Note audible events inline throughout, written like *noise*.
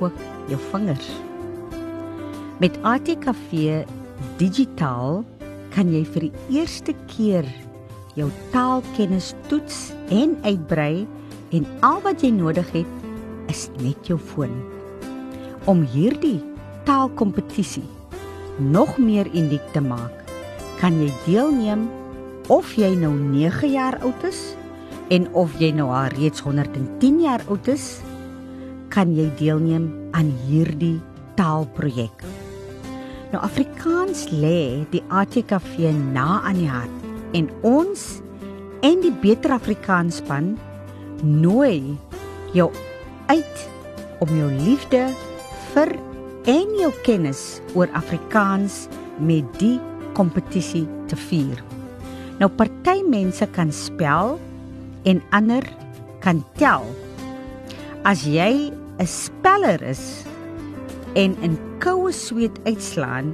ook jou vingers. Met ATKV digitaal kan jy vir die eerste keer jou taalkennis toets en uitbrei en al wat jy nodig het is net jou foon. Om hierdie taalkompetisie nog meer uniek te maak, kan jy deelneem of jy nou 9 jaar oud is en of jy nou al reeds 110 jaar oud is, kan jy deelneem aan hierdie taalprojek. Nou Afrikaans lê die ATKV na aan die hart en ons en die Beter Afrikaans span nooi jou uit om jou liefde vir en jou kennis oor Afrikaans met die kompetisie te vier. Nou party mense kan spel en ander kan tel. As jy 'n speller is en in koue sweet uitslaan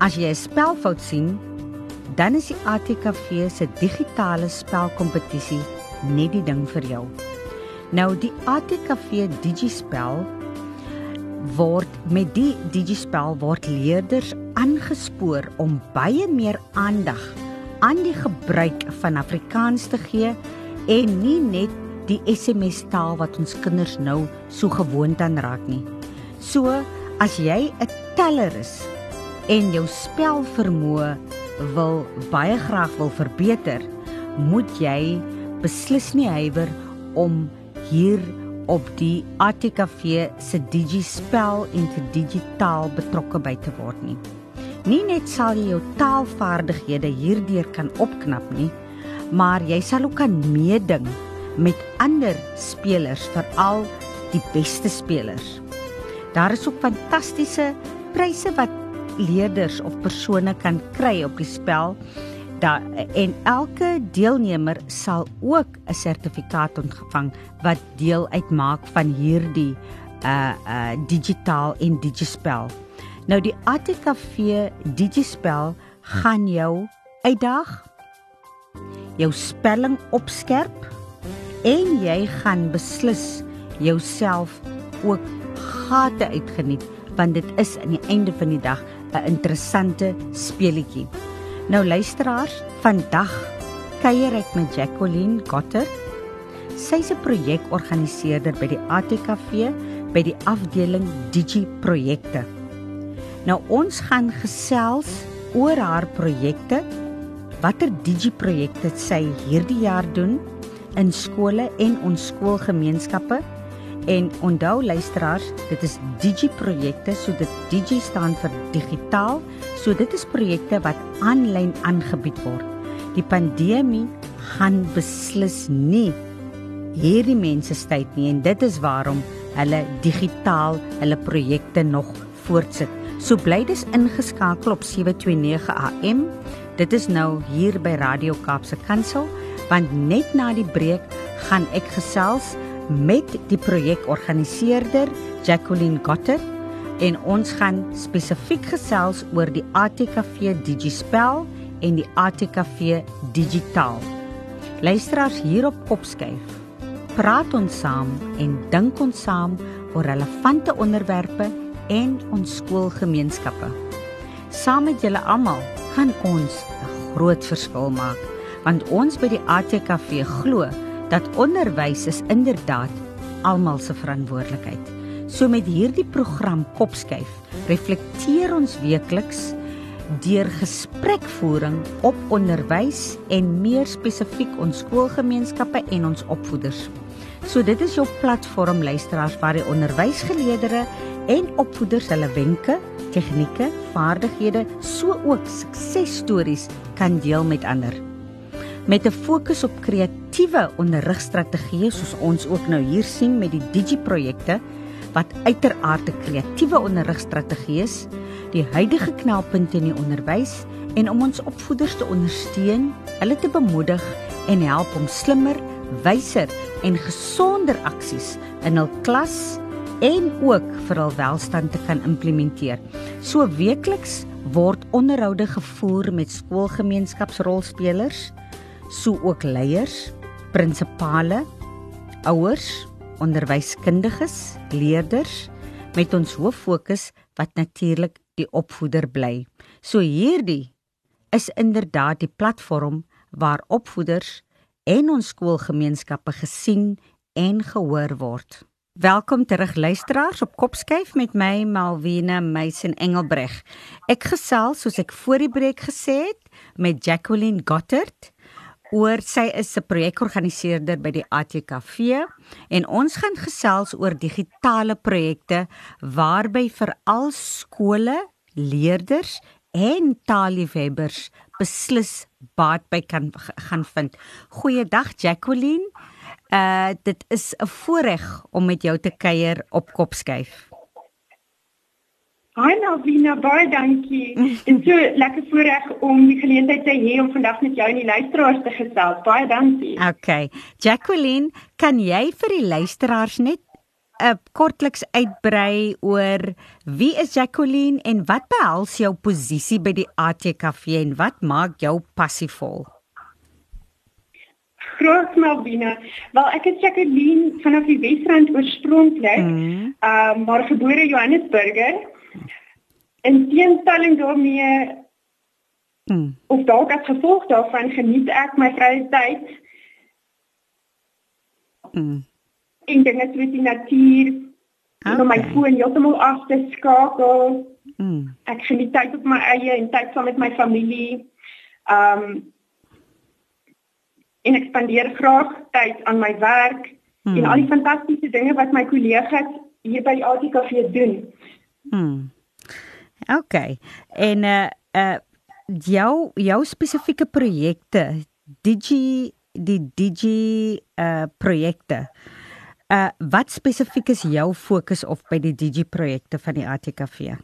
as jy 'n spelfout sien, dan is die ATKV se digitale spelkompetisie net die ding vir jou. Nou die ATKV Digispel word met die Digispel word leerders aangespoor om baie meer aandag aan die gebruik van Afrikaans te gee en nie net die SMS taal wat ons kinders nou so gewoond aan raak nie. So as jy 'n teller is en jou spelvermoë wil baie graag wil verbeter, moet jy beslis nie huiwer om hier op die ATKV se digispel en te digitaal betrokke by te word nie. Nie net sal jy jou taalvaardighede hierdeur kan opknap nie, maar jy sal ook kan meeding met ander spelers, veral die beste spelers. Daar is ook fantastiese pryse wat leerders of persone kan kry op die spel. Da en elke deelnemer sal ook 'n sertifikaat ontvang wat deel uitmaak van hierdie uh uh digitaal en digispel. Nou die ATKV digispel gaan jou uitdaag jou spelling opskerp en jy gaan beslis jouself ook gate uitgeniet want dit is aan die einde van die dag 'n interessante speletjie. Nou luisteraars, vandag kuier ek met Jacqueline Gotter. Sy's 'n projekorganiseerder by die ATKV by die afdeling Digi projekte. Nou ons gaan gesels oor haar projekte. Watter Digi projekte sy hierdie jaar doen in skole en ons skoolgemeenskappe En onthou luisteraars, dit is Digi projekte, so dit Digi staan vir digitaal, so dit is projekte wat aanlyn aangebied word. Die pandemie gaan beslis nie hierdie mense tyd nie en dit is waarom hulle digitaal hulle projekte nog voortsit. So bly dis ingeskakel op 729 AM. Dit is nou hier by Radio Kaapse Kansel, want net na die breek gaan ek gesels met die projekorganiseerder Jacqueline Gotter en ons gaan spesifiek gesels oor die ATKV Digispel en die ATKV Digitaal. Luisteraars hier op Kopskyf. Praat ons saam en dink ons saam oor relevante onderwerpe en ons skoolgemeenskappe. Saam met julle almal kan ons 'n groot verskil maak want ons by die ATKV glo dat onderwys is inderdaad almal se verantwoordelikheid. So met hierdie program Kopskyf reflekteer ons weekliks deur gesprekvoering op onderwys en meer spesifiek ons skoolgemeenskappe en ons opvoeders. So dit is jou platform luisteraars waar die onderwysgeleerders en opvoeders hulle wenke, tegnieke, vaardighede, so ook suksesstories kan deel met ander. Met 'n fokus op kreatiewe onderrigstrategieë soos ons ook nou hier sien met die Digi-projekte wat uiteraard 'n kreatiewe onderrigstrategie is, die huidige knelpunte in die onderwys en om ons opvoeders te ondersteun, hulle te bemoedig en help om slimmer, wyser en gesonder aksies in hul klas en ook vir hul welstand te kan implementeer. So weekliks word onderhoude gevoer met skoolgemeenskapsrolspelers, so ook leiers, prinsipale, ouers, onderwyskundiges, leerders met ons hoof fokus wat natuurlik die opvoeder bly. So hierdie is inderdaad die platform waar opvoeders en ons skoolgemeenskappe gesien en gehoor word. Welkom terug luisteraars op Kopskyf met my Malwena Meisen Engelbreg. Ek gesels soos ek voor die breek gesê het met Jacqueline Gottert oor sy is 'n projekorganiseerder by die ATKV en ons gaan gesels oor digitale projekte waarby veral skole, leerders en taalliefhebbers beslis baat by kan gaan vind. Goeiedag Jacqueline. Uh dit is 'n voorreg om met jou te kuier op Kopskyf. Hi Navina, baie dankie. Dit is so *laughs* lekker voorreg om die geleentheid te hê om vandag met jou en die luisteraars te gesels. Baie dankie. Okay. Jacqueline, kan jy vir die luisteraars net 'n uh, kortliks uitbrei oor wie is Jacqueline en wat behels jou posisie by die ATKV en wat maak jou passievol? Groot Malvina. Wel ek is Jacqueline vanaf die Wesrand oorspronklik. Ehm mm. uh, maar gebore Johannesburger. In teenstelling daarmee mm. of dalk as gevolg daarvan geniet ek my vrye tyd. Mm. En dinge soos die natuur. Okay. om my foon heeltemal af te skakel. Mm. Ek geniet tyd op my eie en tyd saam met my familie. Ehm um, en ek spandeer graag tyd aan my werk hmm. en al die fantastiese dinge wat my kollegas hier by ATKV doen. Hmm. OK. En uh uh jou jou spesifieke projekte, Digi die Digi uh projekte. Uh wat spesifiek is jou fokus op by die Digi projekte van die ATKV?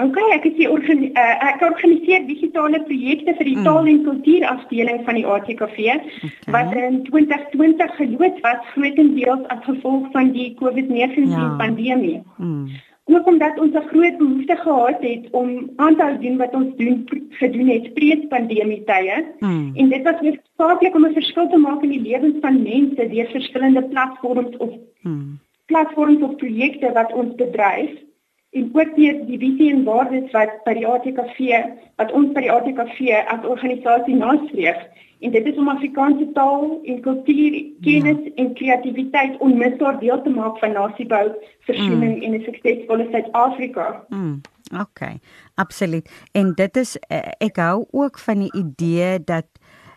Okay, ek is die organ uh, ek organiseer digitale projekte vir die mm. taal en kultuur afdeling van die ATKV okay. wat in 2020 geloods was grootendeels as gevolg van die COVID-19 ja. pandemie. Mm. Ook omdat ons 'n groot behoefte gehad het om aan te hou doen wat ons doen gedoen het pre-pandemie tye. Mm. En dit was hoofsaaklik om 'n verskil te maak in die lewens van mense deur verskillende platforms of mm. platforms of projekte wat ons bedryf en ook deur die visie en waardes wat by die ATKV wat ons by die ATKV as organisasie nastreef en dit is om Afrikaanse taal en kultuur kennis ja. en kreatiwiteit onmisbaar deel te maak van nasiebou, versoening mm. en 'n suksesvolle Suid-Afrika. Mm. OK, absoluut. En dit is eh, ek hou ook van die idee dat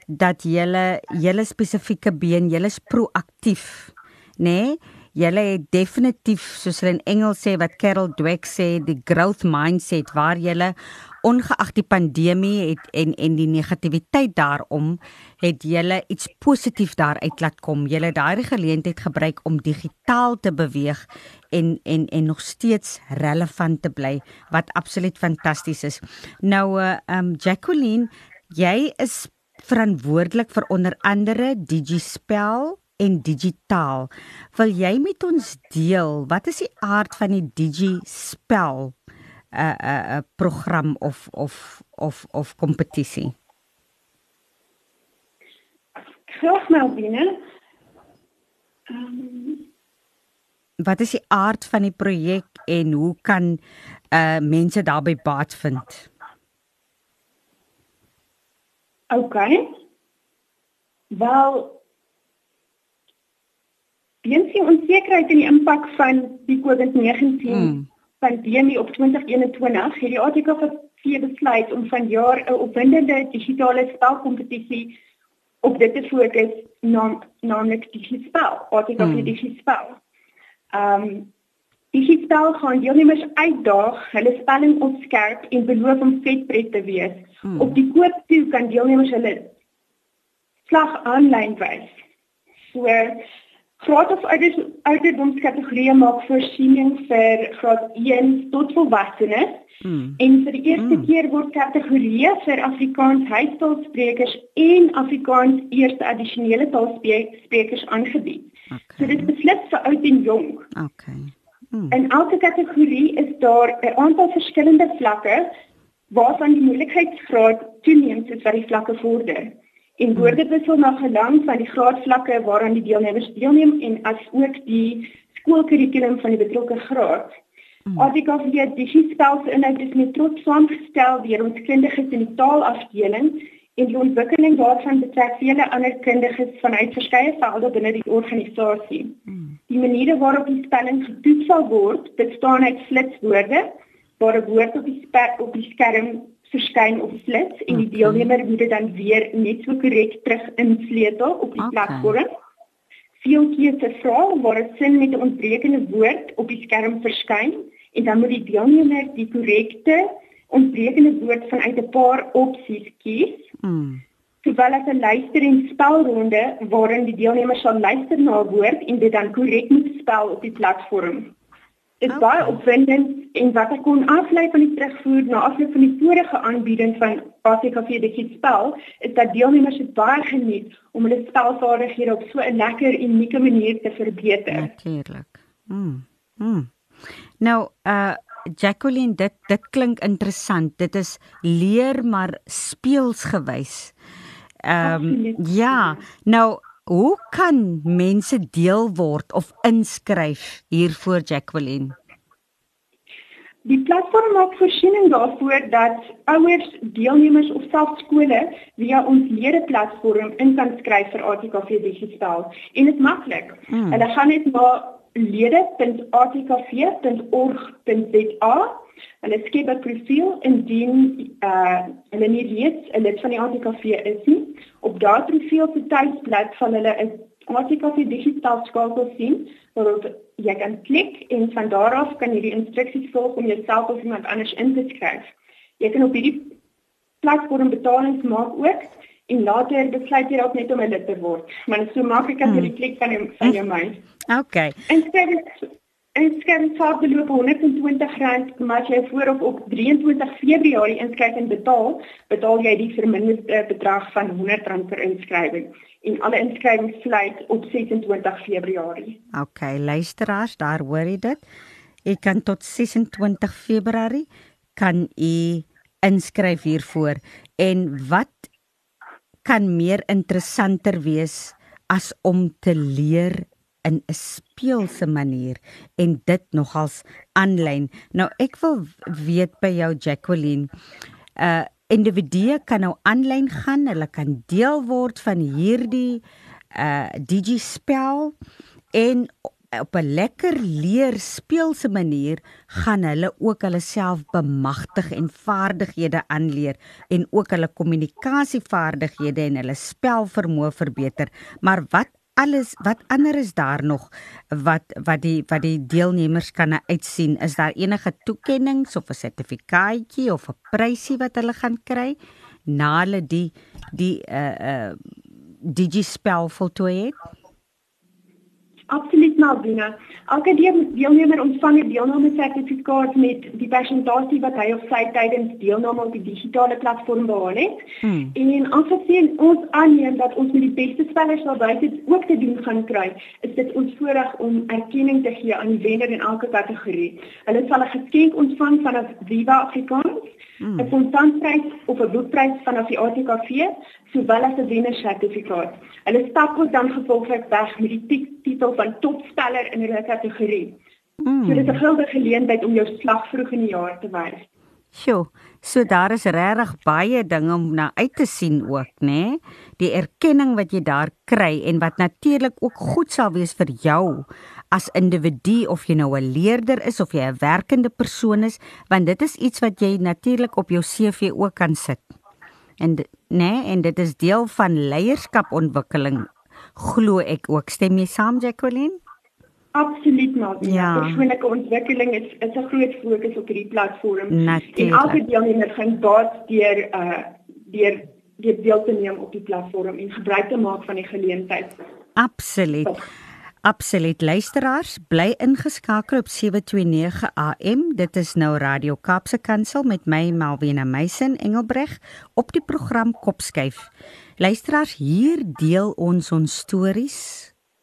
dat julle julle spesifieke been, julle is proaktief, nê? Nee? Julle het definitief soos hulle in Engels sê wat Carol Dweck sê, die growth mindset waar julle ongeag die pandemie het en en die negativiteit daarom het julle iets positief daaruit laat kom. Julle het daai geleentheid gebruik om digitaal te beweeg en en en nog steeds relevant te bly wat absoluut fantasties is. Nou uh um Jacqueline, jy is verantwoordelik vir onder andere DigiSpell en digitaal. Wil jy met ons deel wat is die aard van die Digi spel 'n uh, 'n uh, uh, program of of of of kompetisie? Graag nou binne. Um, wat is die aard van die projek en hoe kan uh mense daarbey baat vind? OK. Wel, Weens die onsekerheid en die impak van die COVID-19 mm. pandemie op 2021, het die ATKV besluit om vanjaar 'n opwindende digitale spelkompetisie op dit te fokus, naam, naamlik Digispel, ATKV mm. Digispel. Um Digispel gaan deelnemers uitdaag, hulle spelling opskerp en beloof om vetpret te wees. Mm. Op die koop toe kan deelnemers hulle slag aanlyn wys. So graad of ouderdomskategorieë maak voorsiening vir graad 1 tot volwassenes Mm. En vir die eerste mm. keer word kategorieë vir Afrikaans huistaalsprekers en Afrikaans eerste addisionele taalsprekers aangebied. Okay. So dit beslis vir oud en jonk. Okay. Mm. In elke kategorie is daar 'n aantal verskillende vlakke waarvan die moeilikheidsgraad toeneem soos wat die vlakke vorder. En mm. woorde wissel na gelang van die graadvlakke waaraan die deelnemers deelneem en as ook die skoolkurrikulum van die betrokke graad. Mm. Artikel 4 die spel se inhoud is met trots saamgestel deur ons kundiges in die taalafdeling en die ontwikkeling daarvan betrek vele ander kundiges vanuit verskeie velde binne die organisasie. Mm. Die maniere waarop die spelling getoets sal word, bestaan uit flitswoorde waar 'n woord op die skerm op die skerm verskyn of flits en die deelnemer moet dit dan weer net so korrek terug insleutel op die okay. platform. Veel keuse vra waar 'n sin met 'n ontbrekende woord op die skerm verskyn en dan moet die deelnemer die korrekte ontbrekende woord vanuit 'n paar opsies kies. Mm. Terwyl as 'n luister en spelronde waarin die deelnemer sal luister na 'n woord en dit dan korrek moet spel op die platform. Dit is okay. baie opwindend en wat ek kon aflei van die terugvoer na afloop van die vorige aanbieding van ATKV die spel is dat deelnemers dit baie geniet om hulle spelvaardighede op so 'n lekker unieke manier te verbeter. Natuurlik. Mm. Mm. Nou uh Jacqueline dit dit klink interessant. Dit is leer maar speelsgewys. Ehm um, ja, nou hoe kan mense deel word of inskryf hiervoor Jacqueline? Die platform maak voorsiening daarvoor dat ouers, deelnemers of selfs skole via ons lereplatform in kan skryf vir ATKV digitaal. En dit maklik. Hmm. Hulle gaan net maar lede.atkv.org.za. Hulle skep 'n profiel indien uh hulle nie reeds 'n lid van die ATKV is nie. Op daardie profiel se tydsblad van hulle is ATKV digitaal skakel sien waarop jy kan klik en van daar af kan jy die instruksies volg om jouself of iemand anders in te skryf. Jy kan op hierdie platform betalings maak ook en later besluit jy dalk net om 'n lid te word. Maar dit is so maklik as jy hmm. klik van jou van jou myn. Okay. En skryf en skryf vir die loop R120, maar as jy voorop op 23 Februarie inskryf en betaal, betaal jy die verminderde bedrag van R100 per inskrywing. En alle inskrywings sluit op 26 Februarie. Okay, luisteraars, daar hoor jy dit. Jy kan tot 26 Februarie kan u inskryf hiervoor en wat kan meer interessanter wees as om te leer in 'n speelse manier en dit nogals aanlyn. Nou ek wil weet by jou Jacqueline, uh individue kan nou aanlyn gaan, hulle kan deel word van hierdie uh digispel en op 'n lekker leer speelse manier gaan hulle ook hulle self bemagtig en vaardighede aanleer en ook hulle kommunikasievaardighede en hulle spelvermoë verbeter. Maar wat alles wat ander is daar nog wat wat die wat die deelnemers kan uitsien? Is daar enige toekenninge of 'n sertifikaatjie of 'n prysie wat hulle gaan kry na hulle die die uh uh digispel voltooi het? Absoluut Malvina. Elke deelnemer ontvang 'n deelname sertifikaat met die persentasie wat hy of sy tydens deelname op die digitale platform behaal het. Hmm. En aangesien ons aanneem dat ons met die beste spelers daar buite ook te doen gaan kry, is dit ons voorreg om erkenning te gee aan die wenner in elke kategorie. Hulle sal 'n geskenk ontvang van Viva Afrikaans, hmm. 'n kontantprys of 'n boekprys van die ATKV, sowel as 'n wennersertifikaat. Hulle stap ook dan gevolglik weg met die titel van topsteller in hulle kategorie. Mm. So dit is 'n goue geleentheid om jou slag vroeg in die jaar te wys. Sjoe, so daar is regtig baie dinge om na uit te sien ook, né? Nee? Die erkenning wat jy daar kry en wat natuurlik ook goed sal wees vir jou as individu of jy nou 'n leerder is of jy 'n werkende persoon is, want dit is iets wat jy natuurlik op jou CV ook kan sit. En nee, en dit is deel van leierskapontwikkeling glo ek ook. Stem jy saam Jacqueline? Absoluut maar. Ja. Persoonlike ontwikkeling is is 'n groot fokus op hierdie platform. Natuurlijk. En elke deelnemer gaan baat deur uh deur weet deel te neem op die platform en gebruik te maak van die geleentheid. Absoluut. Absoluut luisteraars, bly ingeskakel op 729 AM. Dit is nou Radio Kaapse Kansel met my Malvina Meisen Engelbreg op die program Kopskuif. Luisteraars, hier deel ons ons stories,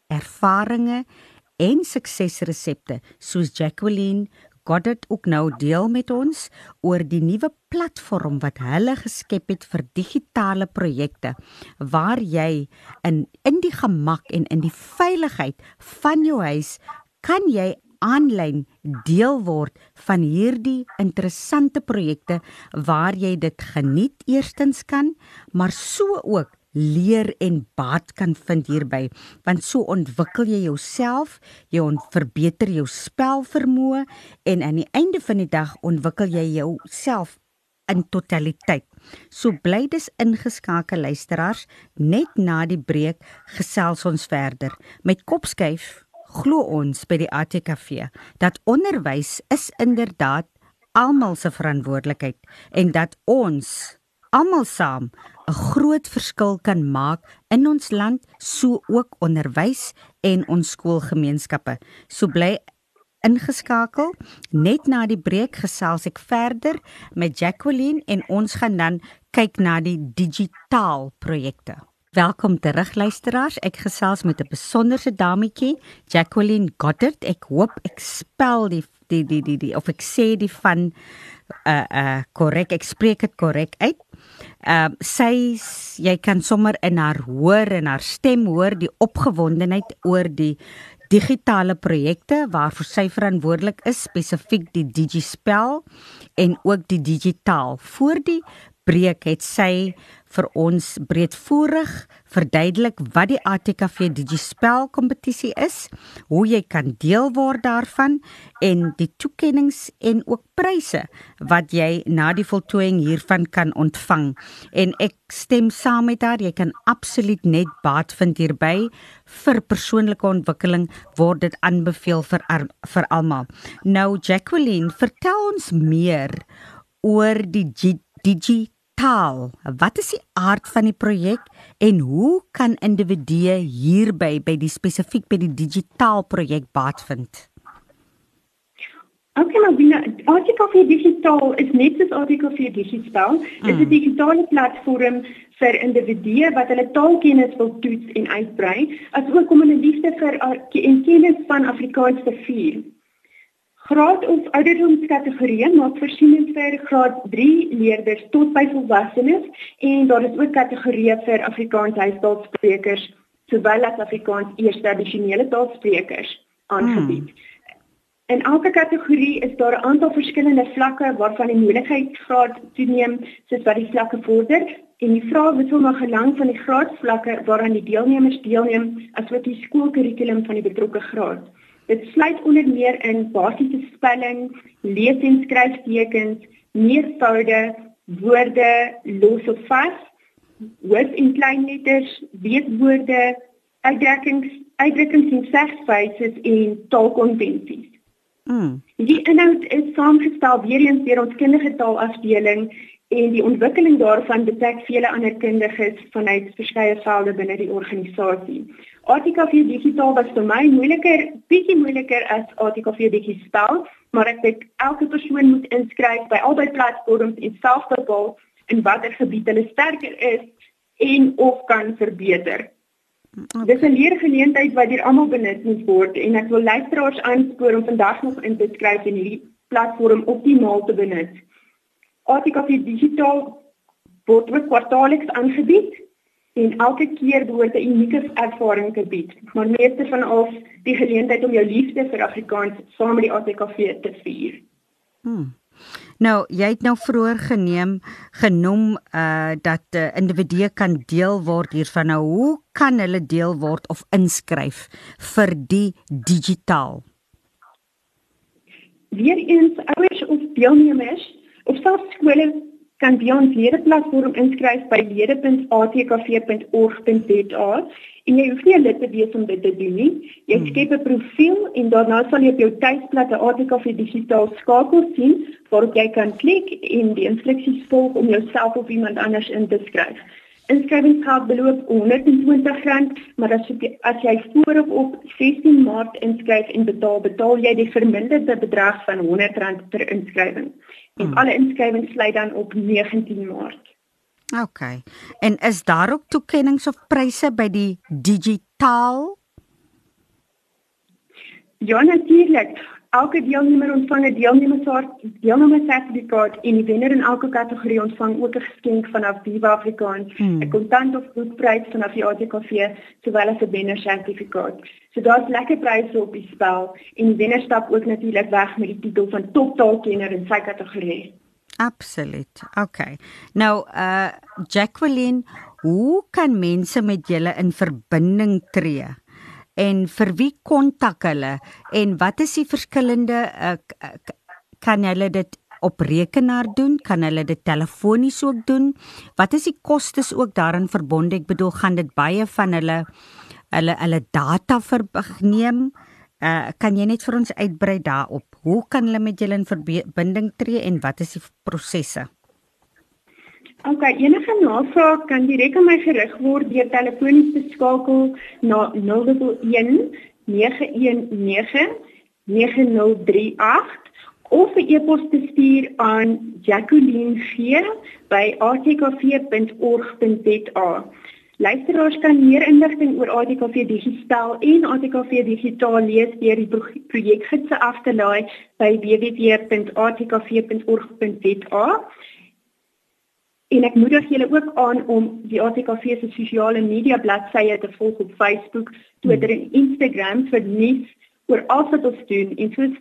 ervarings en suksesresepte soos Jacqueline Goddard ook nou deel met ons oor die nuwe platform wat hulle geskep het vir digitale projekte waar jy in in die gemak en in die veiligheid van jou huis kan jy aanlyn deel word van hierdie interessante projekte waar jy dit geniet eerstens kan maar so ook leer en baat kan vind hierby. Want so ontwikkel jy jouself jy verbeter jou spelvermoë en aan die einde van die dag ontwikkel jy jouself in totaliteit. So bly dis ingeskakel luisteraars. Net na die breek gesels ons verder. Met kopskuif glo ons by die ATKV dat onderwys is inderdaad almal se verantwoordelikheid en dat ons almal saam 'n groot verskil kan maak in ons land, so ook onderwys en ons skoolgemeenskappe. So bly ingeskakel. Net na die breek gesels ek verder met Jacqueline en ons gaan dan kyk na die digitaal projekte. Welkom terug luisteraars. Ek gesels met 'n besonderse dametjie, Jacqueline Goddard. Ek hoop ek spel die die die die, die of ek sê die van uh uh korrek. Ek spreek dit korrek uit. Ehm uh, sy jy kan sommer in haar hoor en haar stem hoor die opgewondenheid oor die digitale projekte waarvoor sy verantwoordelik is spesifiek die digispel en ook die digitaal. Voor die breek het sy vir ons breedvoerig verduidelik wat die ATKV Digispel kompetisie is, hoe jy kan deel word daarvan en die toekenninge en ook pryse wat jy na die voltooiing hiervan kan ontvang. En ek stem saam met haar, jy kan absoluut net baat vind hierby vir persoonlike ontwikkeling word dit aanbeveel vir vir almal. Nou Jacqueline, vertel ons meer oor die digi taal. Wat is die aard van die projek en hoe kan individue hierby by die spesifiek by die digitaal projek baat vind? Okay, maar binne Article Digitaal is net soos Article Digitaal, mm. is 'n digitale platform vir individue wat hulle taalkennis wil toets en uitbrei, asook om 'n liefde vir en kennis van Afrikaans te vier. Graad of ouderdomskategorieë maak voorsiening vir graad 3 leerders tot by volwassenes en daar is ook kategorieë vir Afrikaans huistaalsprekers sowel as Afrikaans eerste addisionele taalsprekers aangebied. Hmm. In elke kategorie is daar 'n aantal verskillende vlakke waarvan die moeilikheidgraad toeneem soos wat die vlakke vorder en die vrae wissel na gelang van die graadvlakke waaraan die deelnemers deelneem asook die skoolkurrikulum van die betrokke graad. Dit sluit onder meer in basiese spelling, lees- en skryftekens, meervoude, woorde los of vas, hoof- en kleinletters, weetwoorde, uitdrukkings, uitdrukkings en segwyse en taalkonvensies. Mm. Die inhoud is saamgestel weer eens deur ons kindergetaalafdeling en die ontwikkeling daarvan betrek vele ander kundiges vanuit verskeie velde binne die organisasie. ATKV digitaal was vir my moeiliker, bietjie moeiliker as ATKV digitaal, maar ek dink elke persoon moet inskryf by albei platforms en self bepaal in watter gebied hulle sterker is en of kan verbeter. Okay. Dis 'n leergeleentheid wat deur almal benut moet word en ek wil luisteraars aanspoor om vandag nog in te skryf en hierdie platform optimaal te benut. ATKV digitaal word ook kwartaalliks aangebied en elke keer behoort 'n unieke ervaring te bied. Maar meeste van al die geleentheid om jou liefde vir Afrikaans saam met die ATKV te vier. Hmm. Nou, jy het nou vroeër geneem genoem uh dat 'n uh, individu kan deel word hiervan. Nou, hoe kan hulle deel word of inskryf vir die digitaal? Weereens ouers of deelnemers Of selfs skole kan by ons ledeplatform inskryf by lede.atkv.org.za en jy hoef nie lid te wees om dit te doen nie. Jy hmm. skep 'n profiel en daarna sal jy op jou tuisblad 'n ATKV digitaal skakel sien waar jy kan klik en die instruksies volg om jouself of iemand anders in te skryf. Inskrywingsgeld beloop R120, maar as jy as jy voor of op 16 Maart inskryf en betaal, betaal jy die verminderde bedrag van R100 per inskrywing. En hmm. alle inskrywings sluit dan op 19 Maart. OK. En is daar ook toekenninge of pryse by die digitaal? Ja, natuurlik. Elke deelnemer ontvang 'n deelnemersertifikaat en die wenner in elke kategorie ontvang ook 'n geskenk vanaf Viva Afrikaans, 'n hmm. kontant of goedprys vanaf die ATKV, sowel as 'n wennersertifikaat. So daar's lekker pryse op die spel en die wenner stap ook natuurlik weg met die titel van toptaalkenner in sy kategorie. Absoluut. Okay. Nou uh Jacqueline, hoe kan mense met julle in verbinding tree? En vir wie kontak hulle? En wat is die verskillende uh, kan hulle dit op rekenaar doen? Kan hulle dit telefonies ook doen? Wat is die kostes ook daarin verbonde? Ek bedoel gaan dit baie van hulle hulle hulle data verneem uh, kan jy net vir ons uitbrei daarop? Hoe kan hulle met julle in verbinding tree en wat is die prosesse OK, enige navraag kan direk aan my gerig word deur telefonies te skakel na 011 919 9038 of 'n e-pos te stuur aan jacqueline.g@atkv.org.za. Luisteraars kan meer inligting oor ATKV digitaal en ATKV digitaal lees deur die projekgidse af te laai by www.atkv.org.za. En ek moedig julle ook aan om die ATKV se sosiale media bladsye te volg op Facebook, Twitter en Instagram vir nuus oor alles wat ons doen. En soos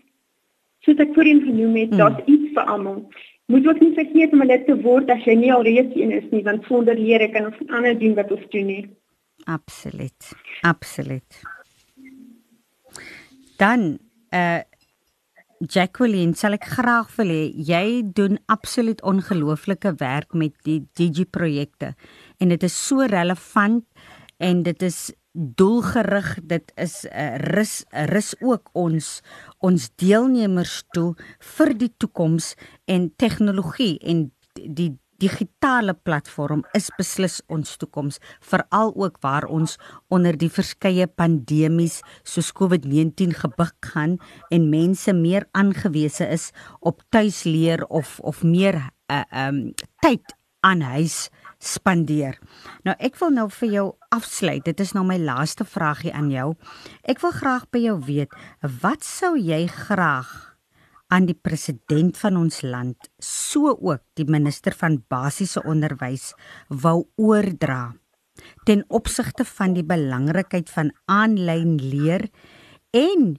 soos ek voorheen genoem het, hmm. daar's iets vir almal. Moet ook nie vergeet om lid te word as jy nie al reeds een is nie, want sonder leer kan ons ander doen wat ons doen nie. Absoluut. Absoluut. Dan uh Jacqueline, sal ek graag wil hê jy doen absoluut ongelooflike werk met die Digi projekte en dit is so relevant en dit is doelgerig dit is 'n uh, eh, rus rus ook ons ons deelnemers toe vir die toekoms en tegnologie en die digitale platform is beslis ons toekoms veral ook waar ons onder die verskeie pandemies soos COVID-19 gebuk gaan en mense meer aangewese is op tuisleer of of meer uh, um tyd aan huis spandeer. Nou ek wil nou vir jou afsluit. Dit is nou my laaste vragie aan jou. Ek wil graag by jou weet, wat sou jy graag aan die president van ons land, so ook die minister van basiese onderwys wou oordra ten opsigte van die belangrikheid van aanlyn leer en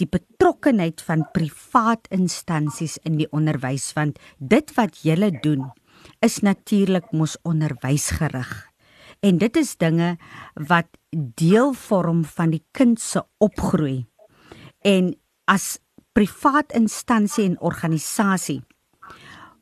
die betrokkenheid van privaat instansies in die onderwys want dit wat julle doen is natuurlik mos onderwysgerig. En dit is dinge wat deel vorm van die kind se opgroei. En as privaat instansie en organisasie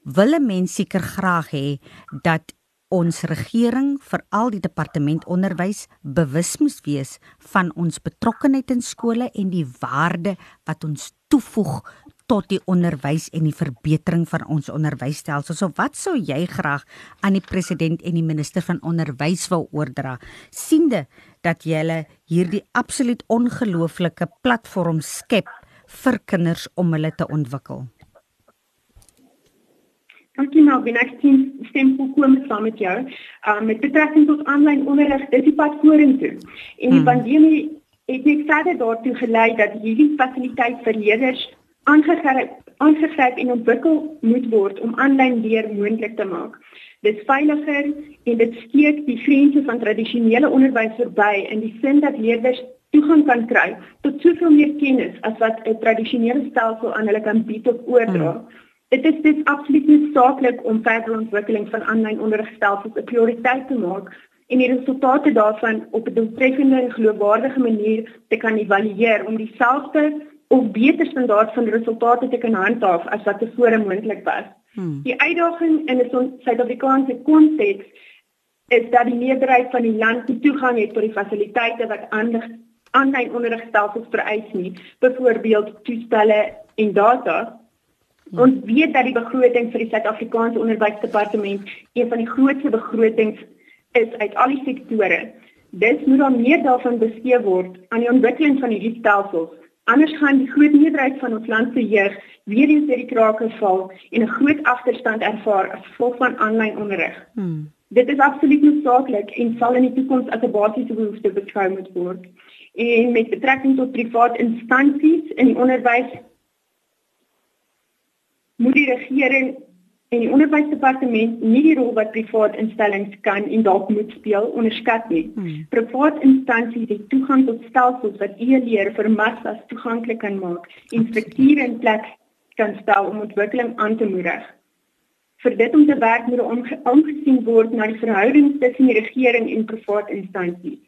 wil 'n mens seker graag hê dat ons regering veral die departement onderwys bewus moet wees van ons betrokkeheid in skole en die waarde wat ons toevoeg tot die onderwys en die verbetering van ons onderwysstelsel. So wat sou jy graag aan die president en die minister van onderwys wil oordra? siende dat jy hierdie absoluut ongelooflike platform skep vir kinders om hulle te ontwikkel? Dankie nou, ben ek stem stem volkom saam met jou. Um met betrekking tot aanlyn onderrig, dis die pad vorentoe. En die hmm. pandemie het net verder daartoe gelei dat hierdie fasiliteit vir leerders aangegryp aangegryp en ontwikkel moet word om aanlyn leer moontlik te maak. Dit is veiliger en dit steek die grense van tradisionele onderwys verby in die sin dat leerders toegang kan kry tot soveel meer kennis as wat 'n tradisionele stelsel aan hulle kan bied of oordra. Hmm. Dit is dit absoluut noodsaaklik om verdere ontwikkeling van aanlyn onderrigstelsels 'n prioriteit te maak en die resultate daarvan op 'n doeltreffende en geloofwaardige manier te kan evalueer om dieselfde of beter standaard van resultate te kan handhaaf as wat tevore moontlik was. Hmm. Die uitdaging in 'n Suid-Afrikaanse konteks is dat die meerderheid van die land nie toegang het tot die fasiliteite wat aandag aanlyn onderrigstelsels vereis nie, byvoorbeeld toestelle en data. Ons weet dat die begroting vir die Suid-Afrikaanse Onderwysdepartement een van die grootste begrotings is uit al die sektore. Dit moet dan meer daarvan bestee word aan die ontwikkeling van hierdie stelsels. Anders gaan die groot meerderheid van ons land se jeug weer eens deur die krake val en 'n groot agterstand ervaar as gevolg van aanlyn onderrig. Hmm. Dit is absoluut noodsaaklik en sal in die toekoms as 'n basiese behoefte beskou moet word. En met betrekking tot privaat instansies in die onderwys moet die regering en die onderwysdepartement nie die rol wat privaat instellings kan en dalk moet speel onderskat nie. Hmm. Privaat instansies het toegang tot stelsels wat e-leer vir massas toeganklik kan maak en strukture in plek kan stel om ontwikkeling aan te moedig. Vir dit om te werk moet omgesien word na die verhoudings tussen die regering en privaat instansies.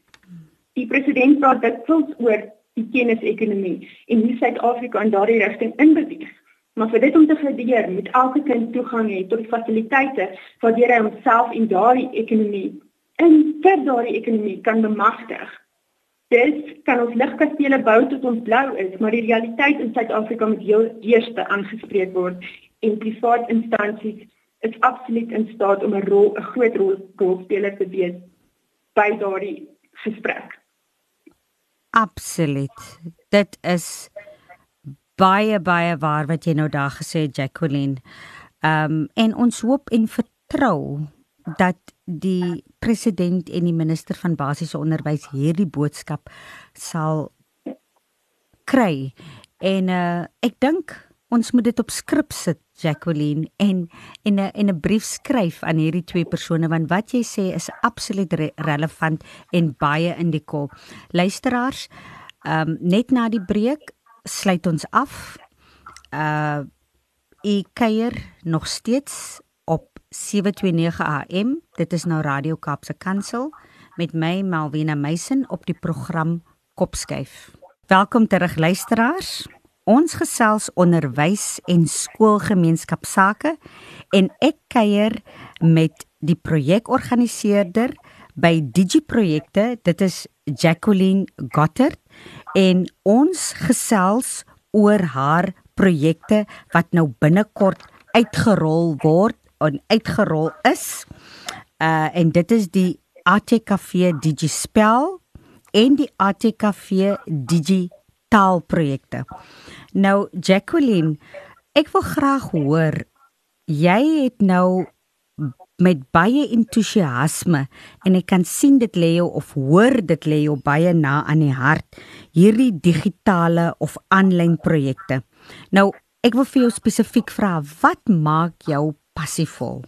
Die president praat dikwels oor die kennisekonomie en hoe Suid-Afrika in daardie rigting inbeweeg. Maar vir dit om te gebeur, moet elke kind toegang hê tot fasiliteite waardeur hy homself in daardie ekonomie en vir daardie ekonomie kan bemagtig. Dit kan ons ligkastele bou tot ons blou is, maar die realiteit in Suid-Afrika moet heel eerste aangespreek word en privaat instansies is absoluut in staat om 'n rol, 'n groot rol rolspeler te wees by daardie gesprek. Absoluut. Dit is baie baie waar wat jy nou daar gesê het Jacqueline. Ehm um, en ons hoop en vertrou dat die president en die minister van basiese onderwys hierdie boodskap sal kry. En uh ek dink ons moet dit op skrip sit Jacqueline en en 'n en 'n brief skryf aan hierdie twee persone want wat jy sê is absoluut re relevant en baie in die kop. Luisteraars, ehm um, net na die breek sluit ons af. Uh u kuier nog steeds op 729 AM. Dit is nou Radio Kaapse Kansel met my Malvina Meisen op die program Kopskuif. Welkom terug luisteraars. Ons gesels onderwys en skoolgemeenskapsake en ek kuier met die projekorganiseerder by DigiProjekte. Dit is Jacqueline Gottert en ons gesels oor haar projekte wat nou binnekort uitgerol word en uitgerol is. Uh en dit is die ATKV Digispel en die ATKV Digital projekte. Nou Jacqueline, ek wil graag hoor jy het nou met baie entoesiasme en ek kan sien dit lê jou of hoor dit lê jou baie na aan die hart hierdie digitale of aanlyn projekte. Nou, ek wil vir jou spesifiek vra, wat maak jou passievol?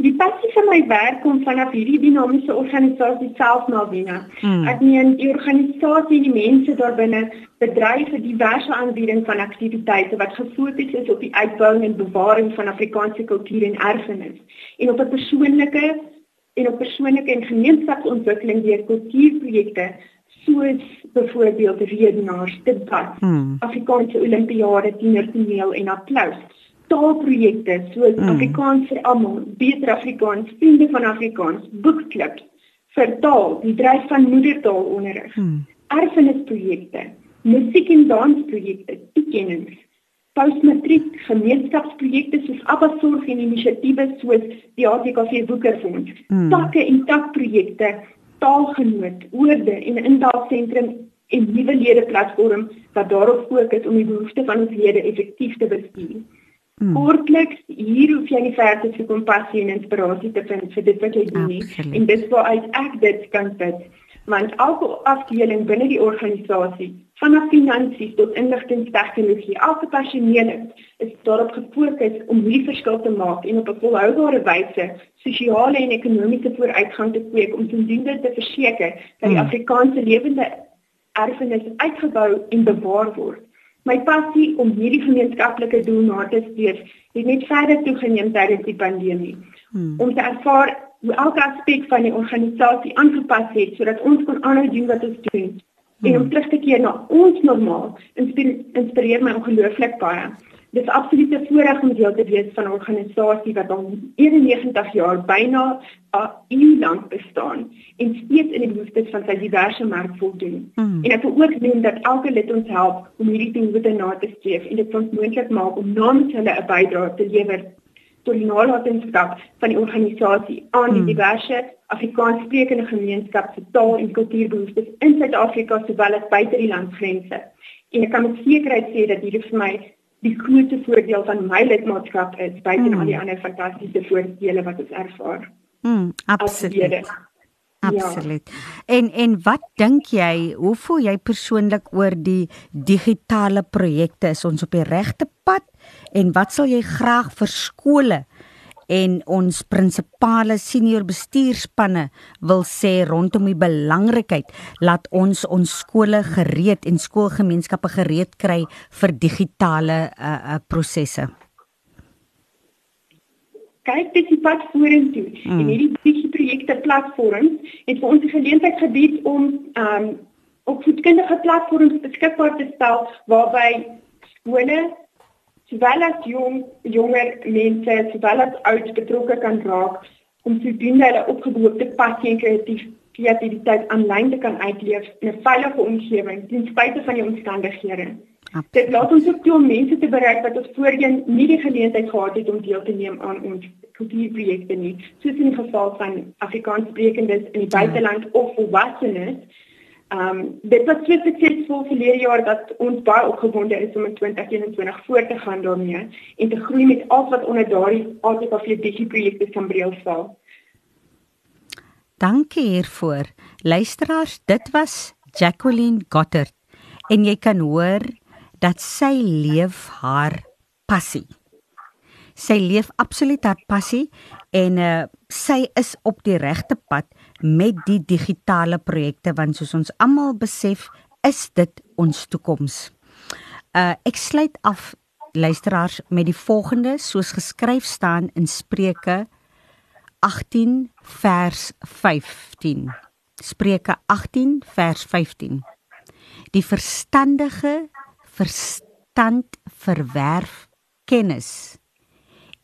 Die passie van my werk kom vanaf hierdie dinamiese organisasie self na binne. Hmm. Ek meen die organisasie, die mense daar binne bedryf 'n diverse aanbieding van aktiwiteite wat gefokus is op die uitbou en bewaring van Afrikaanse kultuur en erfenis en op 'n persoonlike en op persoonlike en gemeenskapsontwikkeling deur kultuurprojekte soos byvoorbeeld redenaars, debat, hmm. Afrikaanse Olimpiade, tienertoneel en applous taalprojekte soos mm. Afrikaans vir almal, beter Afrikaans, vriende van Afrikaans, boekklubs vir taal, die dryf van moedertaalonderrig. Mm. Erfenisprojekte, musiek en dansprojekte, toekennings, postmatriek gemeenskapsprojekte soos Abbasorg en inisiatiewe soos die ATKV Boekerfonds, mm. takke en takprojekte, taalgenoot, oorde en indaalsentrum en nuwe lede platform wat daarop fokus om die behoeftes van ons lede effektief te bestuur. Hmm. Kortliks hier hoef jy nie ver te soek om passie en inspirasie te vind vir dit wat jy doen nie. En dis waaruit ek dit kan put. Want elke afdeling binne die organisasie, vanaf finansies tot inligtingstegnologie, elke personeel is daarop gefokus om hierdie verskil te maak en op 'n volhoubare wyse sosiale en ekonomiese vooruitgang te kweek om sodoende te verseker dat die hmm. Afrikaanse lewende erfenis uitgebou en bewaar word. My passie om hierdie gemeenskaplike doel na te streef, het net verder toegeneem tydens die pandemie. Hmm. Om te ervaar hoe elke aspek van die organisasie aangepas het sodat ons kon aanhou doen wat ons doen. Hmm. En om terug te keer na ons normaal, inspireer my ongelooflik baie. Dit is absoluut 'n voorreg om deel te wees van 'n organisasie wat al 91 jaar byna 'n eeu lank bestaan en steeds in die behoeftes van sy diverse mark voldoen. Mm. En ek wil ook noem dat elke lid ons help om hierdie doelwitte na te streef en dit ons moontlik maak om namens hulle 'n bydrae te lewer tot die nalatenskap van die organisasie aan die hmm. diverse Afrikaanssprekende gemeenskap se taal en kultuurbehoeftes in Suid-Afrika sowel as buite die landsgrense. En ek kan met sekerheid sê dat hierdie vir my die grootste voordeel van my lidmaatskap is buite hmm. al die ander fantastiese voordele wat ons ervaar. Mm, absoluut. Absoluut. Ja. En en wat dink jy, hoe voel jy persoonlik oor die digitale projekte? Is ons op die regte pad? En wat sal jy graag vir skole en ons prinsipale senior bestuurspanne wil sê rondom die belangrikheid laat ons ons skole gereed en skoolgemeenskappe gereed kry vir digitale uh, uh prosesse. Kyk dit die pad vorentoe mm. en hierdie digitale projekte platforms het vir ons die geleentheid gebied om um opvoedkundige platforms beskikbaar te stel waarby skole sowel as jong jonger mense sowel as oud betrokke kan raak om sodoende hulle opgeboude passie en kreatief kreatiwiteit aanlyn te kan uitleef in 'n veilige omgewing ten spyte van die omstandighede. Dit laat ons ook toe om mense te bereik wat ons voorheen nie die geleentheid gehad het om deel te neem aan ons kultuurprojekte nie, soos in die geval van Afrikaanssprekendes in die buiteland of volwassenes Ehm um, dit was so suksesvol verlede jaar dat ons baie opgewonde is om in 2021 voort te gaan daarmee en te groei met al wat onder daardie ATKV digi projekte kan breëlval. Dankie hiervoor. Luisteraars, dit was Jacqueline Gottert en jy kan hoor dat sy leef haar passie. Sy leef absoluut haar passie en uh, sy is op die regte pad met die digitale projekte want soos ons almal besef is dit ons toekoms. Uh ek sluit af luisteraars met die volgende soos geskryf staan in Spreuke 18 vers 15. Spreuke 18 vers 15. Die verstandige verstand verwerf kennis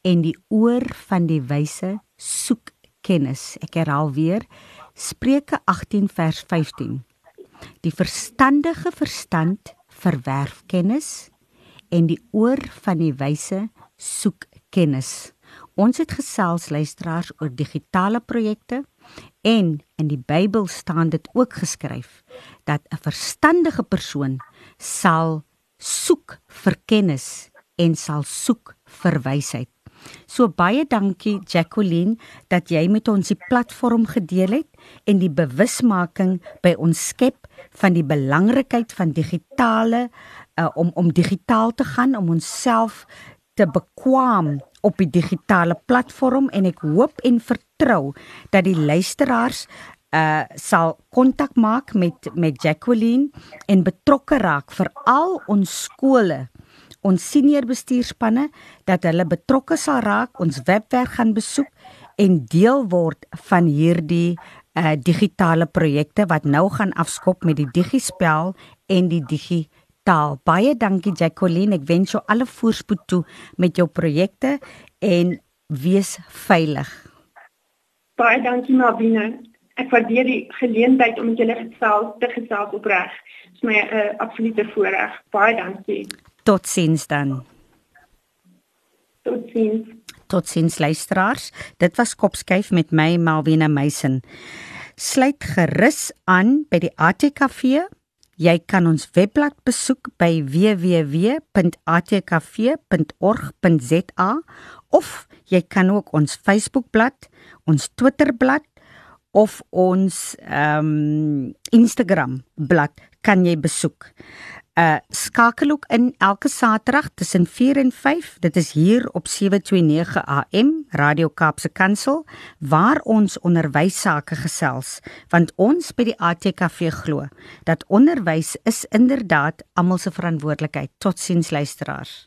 en die oor van die wyse soek kennis. Ek herhaal weer Spreuke 18 vers 15. Die verstandige verstand verwerf kennis en die oor van die wyse soek kennis. Ons het gesels luisteraars oor digitale projekte en in die Bybel staan dit ook geskryf dat 'n verstandige persoon sal soek vir kennis en sal soek vir wysheid. So baie dankie Jacqueline dat jy met ons die platform gedeel het en die bewusmaking by ons skep van die belangrikheid van digitale uh, om om digitaal te gaan om onsself te bekwam op die digitale platform. En ek hoop en vertrou dat die luisteraars uh sal kontak maak met met Jacqueline en betrokke raak vir al ons skole ons senior bestuurspanne dat hulle betrokke sal raak, ons webwerf gaan besoek en deel word van hierdie uh, digitale projekte wat nou gaan afskop met die digispel en die digitaal. Baie dankie Jacqueline, ek wens jou alle voorspoed toe met jou projekte en wees veilig. Baie dankie Mabine. Ek waardeer die geleentheid om met julle gesels te gesels opreg. Dit is my 'n uh, absolute voorreg. Baie dankie. Totsiens dan. Totsiens. Totsiens luisteraars. Dit was Kopskyf met my Malwena Meisen. Sluit gerus aan by die ATKV. Jy kan ons webblad besoek by www.atkv.org.za of jy kan ook ons Facebookblad, ons Twitterblad of ons ehm um, Instagram blad kan jy besoek uh skakel ook in elke Saterdag tussen 4 en 5. Dit is hier op 729 AM Radio Kaapse Kansel waar ons onderwys sake gesels want ons by die ATKV glo dat onderwys is inderdaad almal se verantwoordelikheid. Totsiens luisteraars.